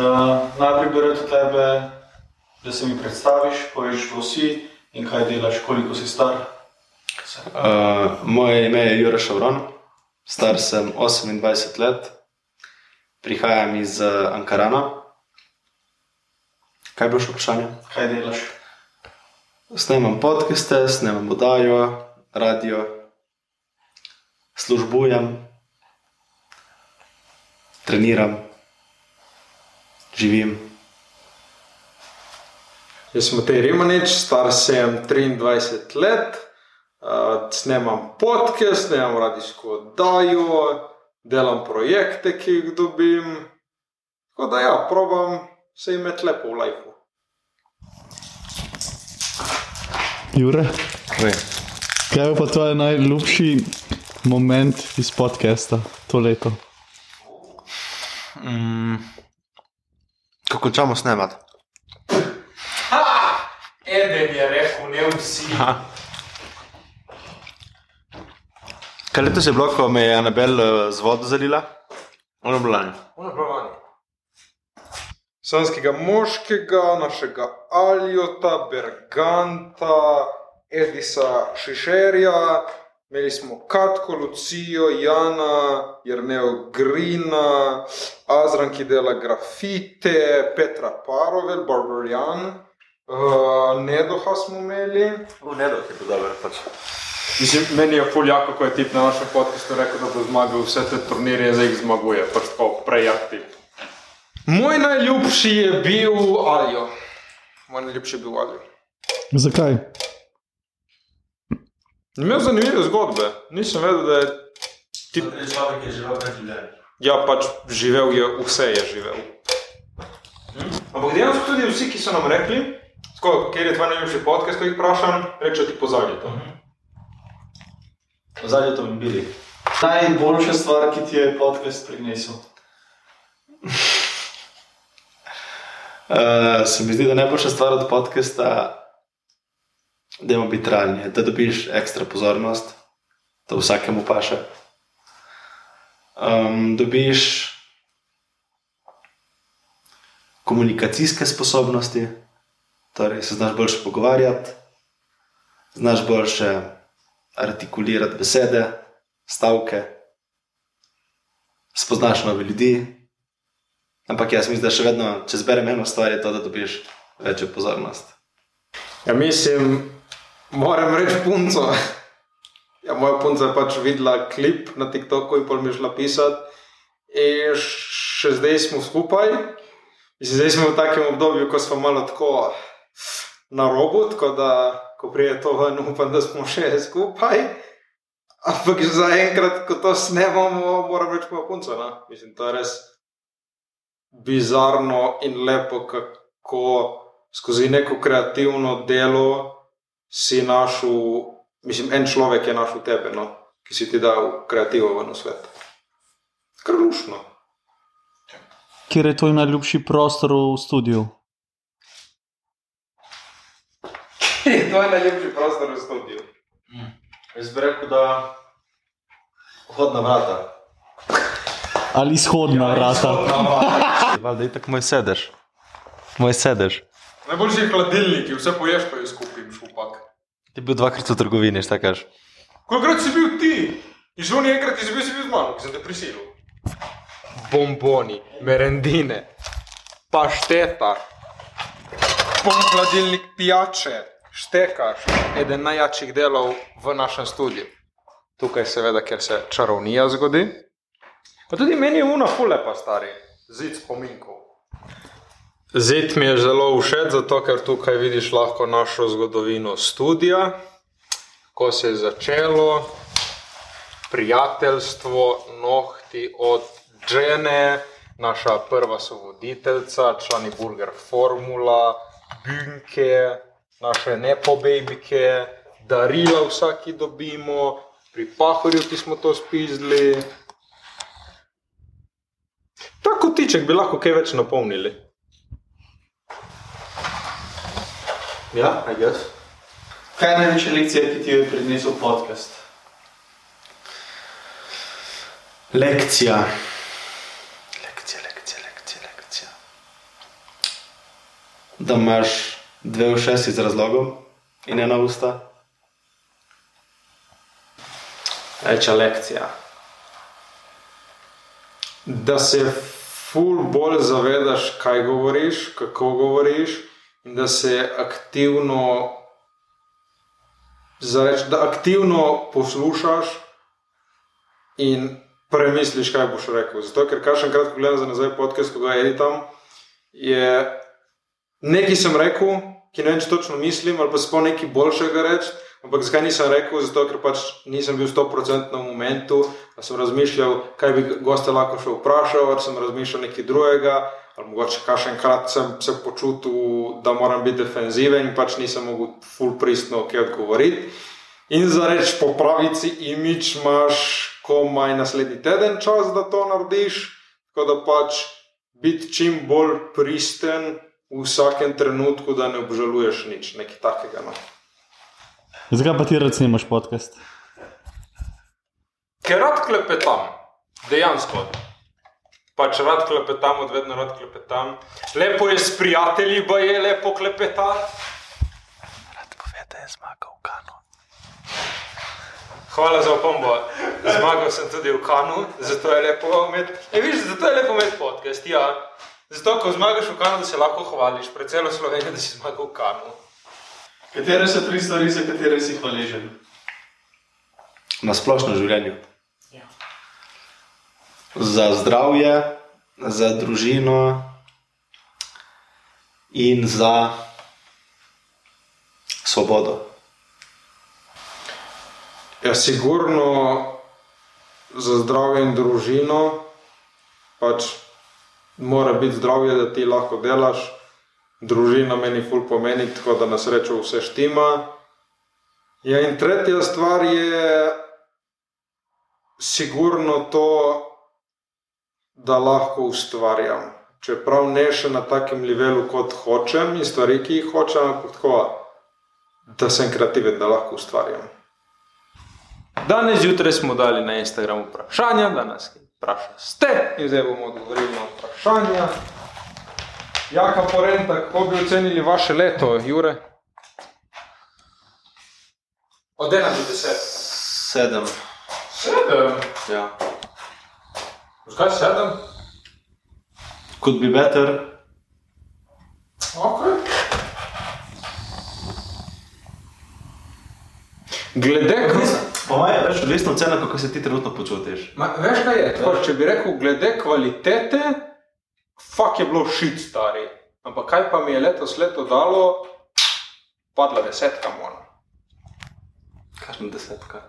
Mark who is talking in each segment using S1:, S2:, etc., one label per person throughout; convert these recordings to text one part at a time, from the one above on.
S1: Uh, najprej bi rad tebe, da se mi predstaviš, poveš, kdo si in kaj delaš, koliko si star.
S2: Uh, moje ime je Jurek Šavron, star sem 28 let, prihajam iz uh, Ankarana. Kaj še vprašanje?
S1: Kaj delaš?
S2: Snemam podcaste, snemam oddajo, radio, službujem, treniram, živim.
S3: Jaz sem Matej Rimanič, star sem 23 let, uh, snemam podcast, snemam radijsko oddajo, delam projekte, ki jih dobim. Tako da ja, probam se imeti lepo v lajku.
S4: Jure,
S2: Oj.
S4: kaj je pa tvoj najljubši moment iz podcasta to leto?
S2: Mm. Ko končamo snemati.
S3: Eden je rekel, ne vsi.
S2: Kaj letos je bilo, ko me je Anabel eh, z vodo zalila? Ono je bilo lani.
S3: Sanskega moškega, našega Aljota, Berganta, Edisa Šišerja, imeli smo Katko, Lucijo, Jana, Jrneo Grina, Azran, ki dela grafite, Petra Parovel, Barbarian, uh, Nedoha smo imeli.
S2: V nedo je bilo dobro. Pač.
S3: Mislim, meni je fuljako, ko je tip na našem podkastu rekel, da bo zmagal vse te turnirje zdaj jih zmaguje, pač tako prejak tip. Moj najljubši je bil Aljo. Moj najljubši je bil Aljo.
S4: Zakaj?
S3: Imel zanimive zgodbe, nisem vedel, da je tip.
S1: To je človek, ki je živel pred življenjem.
S3: Ja, pač živel je, vse je živel. Ampak dejansko tudi vsi, ki so nam rekli, tako, kjer je tvoj najljubši podcast, ko jih vprašam, rečejo ti pozadje to.
S1: Zadnji to bi bili. Najboljša stvar, ki ti je podcast prinesel.
S2: Uh, se mi zdi, da najboljša stvar od podcasta da ima biti realni, da dobiš ekstra pozornost, da vsakemu paše. Um, dobiš komunikacijske sposobnosti, torej se znaš boljše pogovarjati, znaš boljše artikulirati besede, stavke, spoznaš nove ljudi. Ampak jaz mislim, da še vedno, če zberem eno stvar, je to, da dobiš večjo pozornost.
S3: Ja, mislim, moram reči punco. Ja, moja punca je pač videla klip na TikToku in pol mi šla pisati. In še zdaj smo skupaj. Mislim, zdaj smo v takem obdobju, ko smo malo tako na robu, tako da ko prije to ven, upam, da smo še skupaj. Ampak za enkrat, ko to snemamo, moram reči moja punca. No? Mislim, to je res bizarno in lepo, kako skozi neko kreativno delo si našel, mislim, en človek je našel tebe, no, ki si ti dal kreativo v svet. Krlušno.
S4: Kjer je tvoj najljubši prostor v studiu?
S3: to je najljubši prostor v studiu.
S1: Jaz bi rekel, da vhodna vrata.
S4: Ali izhodna vrata?
S2: Valjda je tako moj sedež. Moj sedež.
S3: Najboljši je hladilnik, vse poješ, pa je skupaj.
S2: Ti bil dvakrat v trgovini, šta kažeš?
S3: Kolikrat si bil ti? In že oni enkrat, si bil, si bil z mano, ki sem te prisilil. Bomboni, merendine, pašteta, poln hladilnik pijače, štekaš, eden najjačih delov v našem studiu. Tukaj seveda, ker se čarovnija zgodi. Pa tudi meni je una fulepa stari, zid spominkov. Zid mi je zelo všeč, zato ker tukaj vidiš lahko našo zgodovino studia, ko se je začelo, prijateljstvo, nohti od žene, naša prva sovoditeljica, člani Burger Formula, Bunke, naše nepobejbike, darila vsaki dobimo, pri Pahorju, ki smo to spizdili. Ta kotiček bi lahko kaj več napolnili.
S1: Ja, I guess. Kaj je največja lekcija, ki ti jo je prinesel podcast?
S2: Lekcija. Lekcija, lekcija, lekcija, lekcija. da imaš dve ušesi z razlogom in ena usta.
S3: Reča lekcija. Da se ful bolj zavedaš, kaj govoriš, kako govoriš, in da se aktivno, zareč, da aktivno poslušaš in premisliš, kaj boš rekel. Zato, ker kar še enkrat, ko gledam za nazaj podcast, ko ga editam, je nekaj sem rekel, ki ne vem, če točno mislim, ali pa sploh nekaj boljšega reči. Ampak zakaj nisem rekel? Zato, ker pač nisem bil 100% v momentu, da sem razmišljal, kaj bi goste lahko še vprašal, ali sem razmišljal nekaj drugega, ali mogoče kakšenkrat sem se počutil, da moram biti defenziven in pač nisem mogel full pristno kaj odgovoriti. In za reč popraviti imič imaš komaj naslednji teden čas, da to narediš, tako da pač biti čim bolj pristen v vsakem trenutku, da ne obžaluješ nič, nekaj takega. No.
S4: Zakaj pa ti rad snimaš podcast?
S3: Ker rad klepetam, dejansko. Pač rad klepetam, od vedno rad klepetam. Lepo je s prijatelji, pa je lepo klepetati.
S2: Rad pove, da je zmagal v kanu.
S3: Hvala za opombo. Zmagal sem tudi v kanu, zato je lepo imeti. E, viš, zato je lepo imeti podcast. Ja. Zato, ko zmagaš v kanu, da se lahko hvališ, pred celo Slovenijo, da si zmagal v kanu.
S1: Katere so tri stvari, za katere si hvaležen?
S2: Na splošno življenju. Za zdravje, za družino in za svobodo.
S3: Ja, sigurno za zdravje in družino, pač mora biti zdravje, da ti lahko delaš. Družina meni ful pomeni, tako da na srečo vse štima. Ja, in tretja stvar je sigurno to, da lahko ustvarjam. Čeprav ne še na takem levelu, kot hočem in stvari, ki jih hočem, ampak tako, da sem kreativen, da lahko ustvarjam. Danes zjutraj smo dali na Instagram vprašanja, da nas vprašate in zdaj bomo odgovorili na vprašanja. Jaka porenta, kako bi ocenili vaše leto, Jure? Od 1 do 10.
S2: Sedem.
S3: 7.
S2: Ja.
S3: Zakaj 7?
S2: Could be better.
S3: Okay. Glede,
S2: Po mojem je več odvisno od cene, kako se ti trenutno počutiš.
S3: Ma, veš kaj je? Tako, če bi rekel, glede kvalitete, fuk je bilo šit stari. Ampak kaj pa mi je letos leto dalo, padla desetka mora.
S2: Kakšna desetka?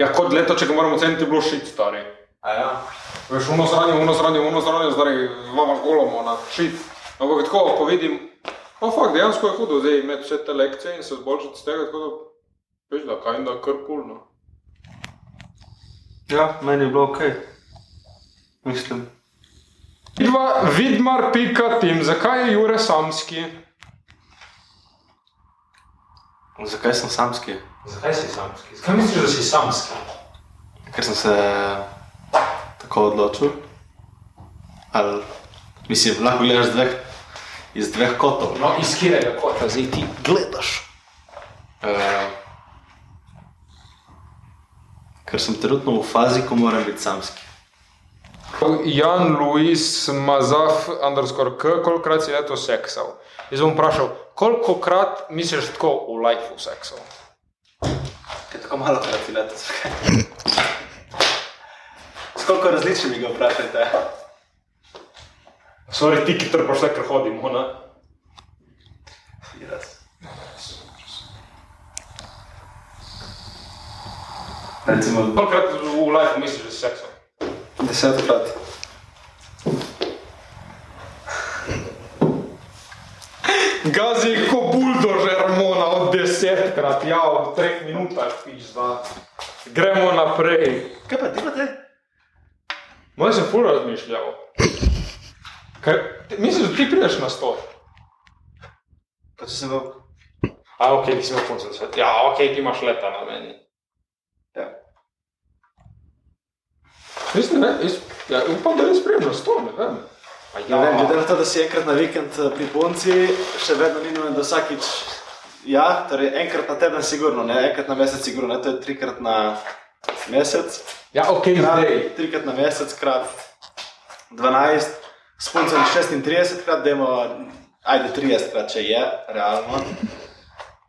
S3: Ja, kot leto, če ga moramo oceniti, je bilo šit stari.
S2: Ja.
S3: Veš, uno zranje, uno zranje, uno zranje, zdaj vama golomo na šit. Ampak tako, ko vidim, no fakt, dejansko je hudo zdaj imeti vse te lekcije in se zboljšati z tega, tako da, veš, da kaj da kar kulno.
S2: Ja, meni je bilo ok. Mislim.
S3: Iva, vidmar, pika, tim, zakaj je Jure samski?
S2: Zakaj sem samski?
S3: Zakaj si samski? Zakaj misliš, da si samski?
S2: Ker sem se tako odločil. Ali, mislim, lahko gledaš dveh, iz dveh kotov.
S3: No, iz katerega kota zdaj ti?
S2: gledaš. Uh, ker sem trenutno v fazi, ko moram biti samski.
S3: Jan Luis Mazaf, underscore K, kolikokrat si letos seksal? Jaz bom vprašal, kolikokrat misliš tako v lifeu seksal?
S2: Je tako malo krat si letos. Skoliko različnih mi ga vprašate?
S3: Sorry, ti, ki trpaš vse, kar hodimo, ne?
S2: Jaz. Recimo
S3: Kolikokrat v lifeu misliš, da si seksal?
S2: desetkrat.
S3: Gazi ko buldožer mona od desetkrat, ja, v treh minutah pizda. Gremo naprej.
S2: Kaj pa ti pa te?
S3: Moj sem ful razmišljal. Kaj, ti- misliš, da ti prideš na sto?
S2: Pa če sem bil...
S3: A, ok, ti si v koncu sveta. Ja, ok, ti imaš leta na meni.
S2: Ja.
S3: Mislim, ne, jaz, ja, upam, da res prijem na sto, ne vem.
S2: Ja, vem, glede na to, da si enkrat na vikend eh, pri punci, še vedno ni nujno, da vsakič. Ja, torej enkrat na teden, sigurno, ne enkrat na mesec, sigurno, ne, to je trikrat na mesec.
S3: Ja, ok, zdaj.
S2: trikrat na mesec, krat 12, s punco je 36 krat, dajmo, ajde 30 krat, če je, realno.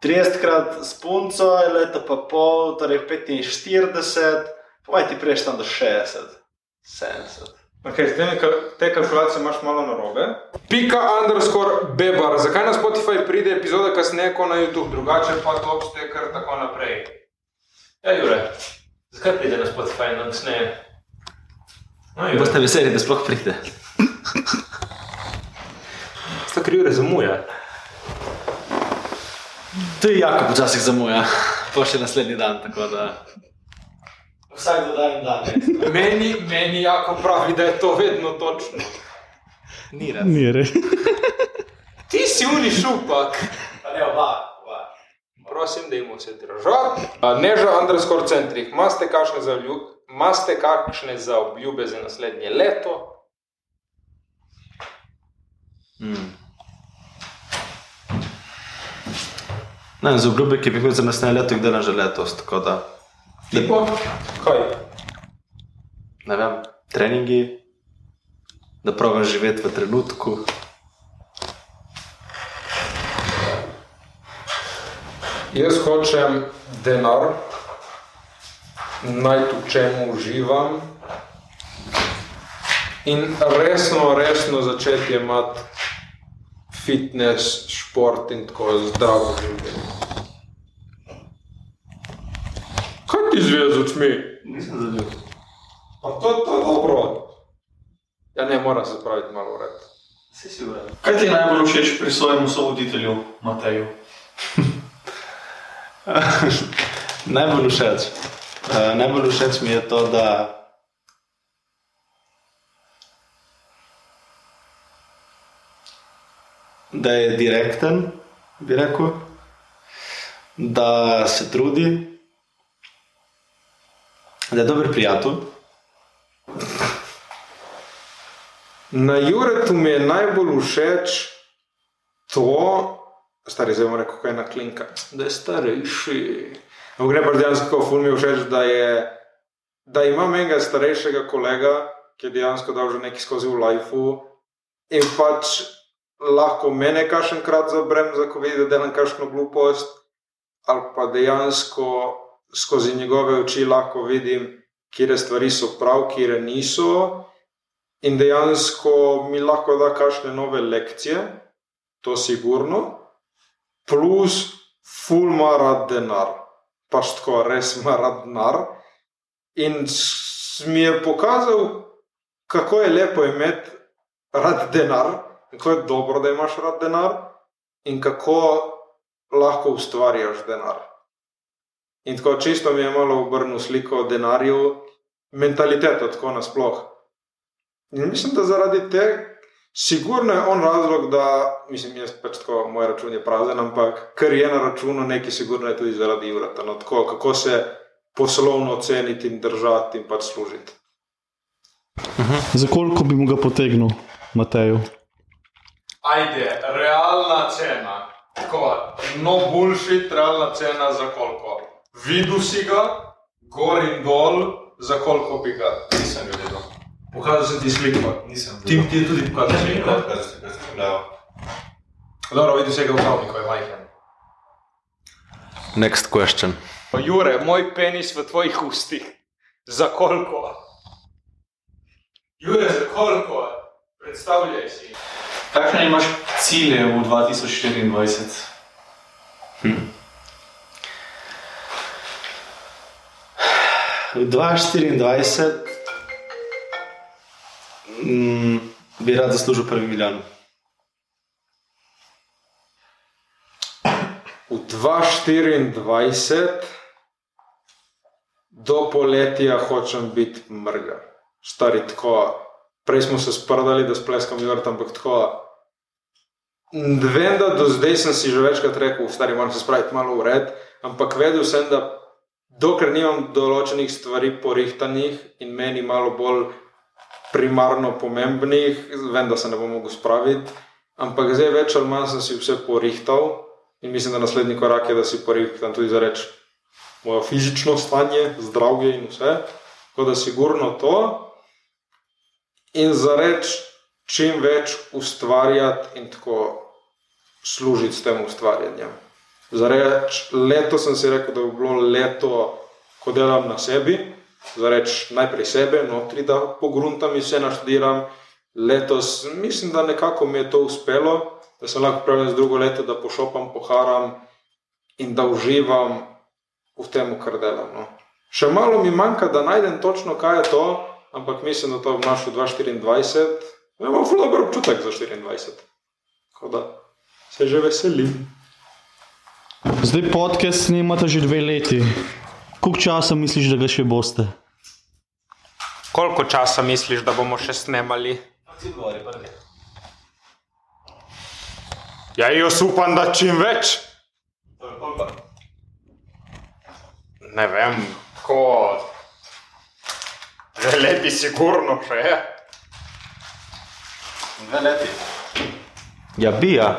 S2: 30 krat s punco je leto pa pol, torej 45, pomaj ti prejš tam do 60, 70.
S3: Okay, te, te kalkulacije imaš malo na robe. Pika underscore bebar. Zakaj na Spotify pride epizoda kasneje kot na YouTube, drugače pa to obstaje kar tako naprej?
S5: Ja, Jure, zakaj pride na Spotify in kasneje? No, Jure,
S2: Boste veseli, da sploh pride.
S5: sta kriv zamuja.
S2: Tudi Jakob včasih zamuja, pa še naslednji dan, tako da. Vsak dodajen dan. ne.
S3: Meni, meni jako pravi, da je to vedno točno.
S2: Ni res.
S4: Ni res.
S3: Ti si uni šupak.
S2: Pa ne oba.
S3: Prosim, da jim vse držati. Neža underscore centrih. Maste kakšne kakšne za obljube za naslednje leto?
S2: Mm. Ne, za obljube, ki bi jih imel za naslednje leto, jih delam že letos, da.
S3: Tipo? Kaj?
S2: Ne vem, treningi, da pravim živeti v trenutku.
S3: Jaz hočem denar, naj tu čemu uživam in resno, resno začeti imati fitness, šport in tako zdravo življenje. Kaj ti zvija z očmi?
S2: Nisem zadel.
S3: Pa to, to je dobro. Ja, ne, mora se spraviti malo red.
S2: Si si uredil.
S1: Kaj ti je najbolj všeč pri svojem sovoditelju Mateju?
S2: najbolj všeč. Uh, najbolj všeč mi je to, da. Da je direkten, bi rekel, da se trudi, da je dober prijatelj.
S3: Na Juretu mi je najbolj všeč to, stari zdaj bom rekel, kaj je na klinka, da je starejši. Ampak gre pa dejansko tako, ful mi je všeč, da, je, da imam enega starejšega kolega, ki je dejansko dal že nekaj skozi v lifeu in pač lahko mene kašenkrat zabrem, za ko vidi, da delam kakšno glupost, ali pa dejansko skozi njegove oči lahko vidim, kje stvari so prav, kje niso. In dejansko mi lahko da kakšne nove lekcije, to sigurno, plus ful ima rad denar, pač tako res ima rad denar. In mi je pokazal, kako je lepo imeti rad denar, kako je dobro, da imaš rad denar in kako lahko ustvarjaš denar. In tako čisto mi je malo obrnil sliko o denarju, mentaliteto tako nasploh. In mislim, da zaradi tega, sigurno je on razlog, da, mislim, jaz pač tako, moj račun je prazen, ampak kar je na računu, neki sigurno je tudi zaradi Jurata. No, tako, kako se poslovno ceniti in držati in pač služiti.
S4: Za koliko bi mu ga potegnil, Mateju?
S3: Ajde, realna cena. Tako, no bullshit, realna cena za koliko. Videl si ga, gor in dol, za koliko bi ga.
S1: Nisem videl.
S3: Pokazal sem ti sliko.
S1: Nisem
S3: Ti, ti je tudi pokazal
S1: Ne,
S3: sliko.
S1: ne, ne, ne, ne.
S3: Dobro, videl si ga v pravniku, je majhen.
S2: Next question.
S3: Pa Jure, moj penis v tvojih ustih. Za koliko? Jure, za koliko? Predstavljaj si.
S1: Kakšne imaš cilje v 2024?
S2: V 2024 mm, bi rad zaslužil prvi milijon.
S3: V 2024 do poletja hočem biti mrga. Stari tako. Prej smo se sprdali, da spleskam vrt, ampak tako. Vem, da do zdaj sem si že večkrat rekel, stari moram se spraviti malo v red, ampak vedel sem, da dokler nimam določenih stvari porihtanih in meni malo bolj primarno pomembnih, vem, da se ne bom mogel spraviti, ampak zdaj več ali manj sem si vse porihtal in mislim, da naslednji korak je, da si porihtam tudi za reči moje fizično stanje, zdravje in vse. Tako da sigurno to in za reči čim več ustvarjati in tako služiti s tem ustvarjanjem. Za reči, leto sem si rekel, da bi bilo leto, ko delam na sebi, za reči najprej sebe, notri, da pogruntam in vse naštudiram. Letos mislim, da nekako mi je to uspelo, da sem lahko pripravljen z drugo leto, da pošopam, poharam in da uživam v tem, kar delam. No. Še malo mi manjka, da najdem točno, kaj je to, ampak mislim, da to v našu 2024 ja, imam zelo dober občutek za 24. Tako da se že veselim.
S4: Zdaj podcast snimate že dve leti. Koliko časa misliš, da ga še boste?
S3: Koliko časa misliš, da bomo še snemali? Ja, jaz upam, da čim več. Ne vem, ko. Dve leti, sigurno še je.
S2: Dve leti. Ja, bi, ja.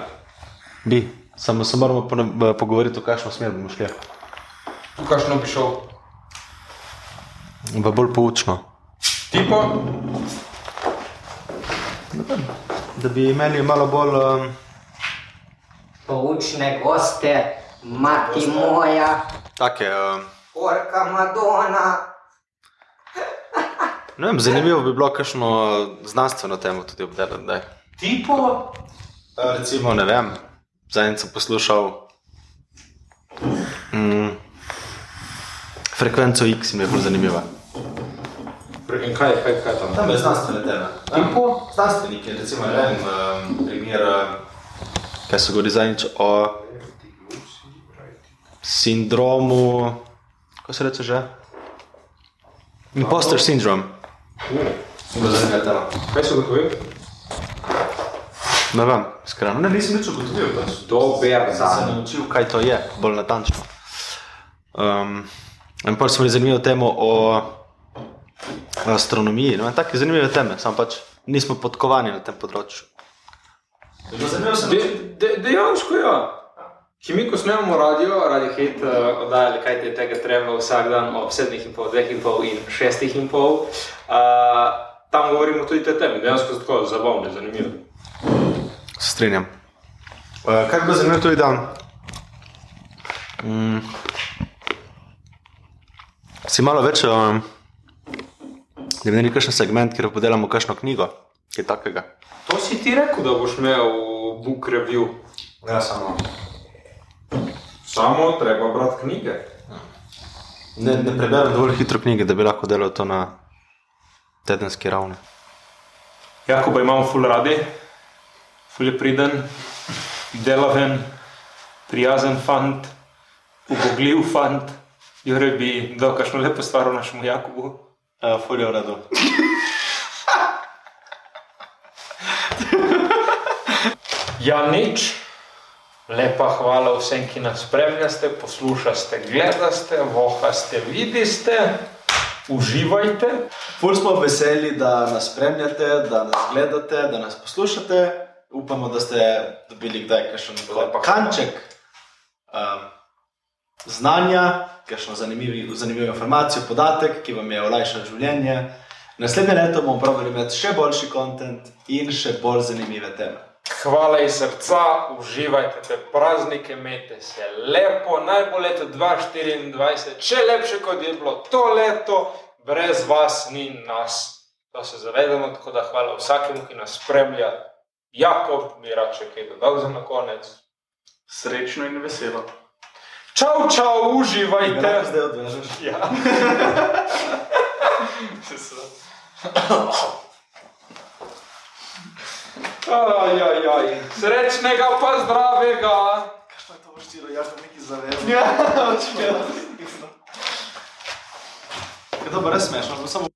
S2: Bi. Samo se moramo pone- pogovoriti, v kakšno smer bomo šli.
S3: Tu kakšno bi šel?
S2: V bolj poučno.
S3: Tipo?
S2: Da bi imeli malo bolj. Um,
S6: Poučne goste, mati moja,
S2: take, um,
S6: orka Madona.
S2: ne vem, zanimivo bi bilo kakšno znanstveno temo tudi obdelati. daj.
S3: Tipo?
S2: Eh, Recimo, ne vem, zadnjič sem poslušal mm, frekvenco X, mi je bolj zanimiva.
S3: In kaj, kaj, kaj tam?
S2: Tam je znanstvene teme. Tipo? Znanstveniki, recimo, ne vem, um, primer, kaj so govorili zadnjič o sindromu, kako se reče že? Imposter syndrome. Zelo zanimiva tema.
S3: Kaj so gotovili?
S2: Ne vem, iskreno, ne, nisem nič ugotovil. Pač.
S3: Dober
S2: Sem se naučil, kaj to je, bolj natančno. Um, in pa smo imeli zanimivo temo o astronomiji. No, take zanimive teme, samo pač nismo podkovani na tem področju. Zanimivo se
S3: De, de, dejansko ja. Ki mi, ko snemamo radio, radio hit, uh, oddajali, kaj ti je tega treba vsak dan ob sedmih in pol, dveh in pol in šestih in pol, uh, tam govorimo tudi te teme, dejansko so tako zabavne, zanimive.
S2: Se strinjam. Uh, kaj bi bilo zanimivo tudi dan? Mm. Si malo več, um, da bi naredili kakšen segment, kjer podelamo kakšno knjigo, kaj takega.
S3: To si ti rekel, da boš imel book review.
S2: Ja, samo.
S3: Samo treba brati knjige.
S2: Ne, ne preberem dovolj hitro knjige, da bi lahko delal to na tedenski ravni.
S3: Jakoba imamo ful radi, ful je priden, delaven, prijazen fant, ubogljiv fant. Jure bi dal kakšno lepo stvar našemu Jakobu.
S2: Uh, ful je v redu.
S3: Ja, nič. Lepa hvala vsem, ki nas spremljate, poslušate, gledate, vohaste, vidite, uživajte.
S2: Ful smo veseli, da nas spremljate, da nas gledate, da nas poslušate. Upamo, da ste dobili kdaj kakšen kanček um, znanja, kakšno zanimivo, zanimivo informacijo, podatek, ki vam je olajšal življenje. Naslednje leto bomo pravili imeti še boljši kontent in še bolj zanimive teme.
S3: Hvala iz srca, uživajte te praznike, imejte se lepo, najbolj leto 2024, še lepše kot je bilo to leto, brez vas ni nas. To se zavedamo, tako da hvala vsakemu, ki nas spremlja. Jakob, bi rad še kaj dodal za na konec.
S1: Srečno in veselo.
S3: Čau, čau, uživajte.
S2: zdaj odvežeš.
S3: Ja. Aj, aj, aj. Srečnega pa zdravega.
S2: Kaj je to vrstilo, jaz sem neki zavedam.
S1: Ja, očitno.
S2: Je to pa res smešno, samo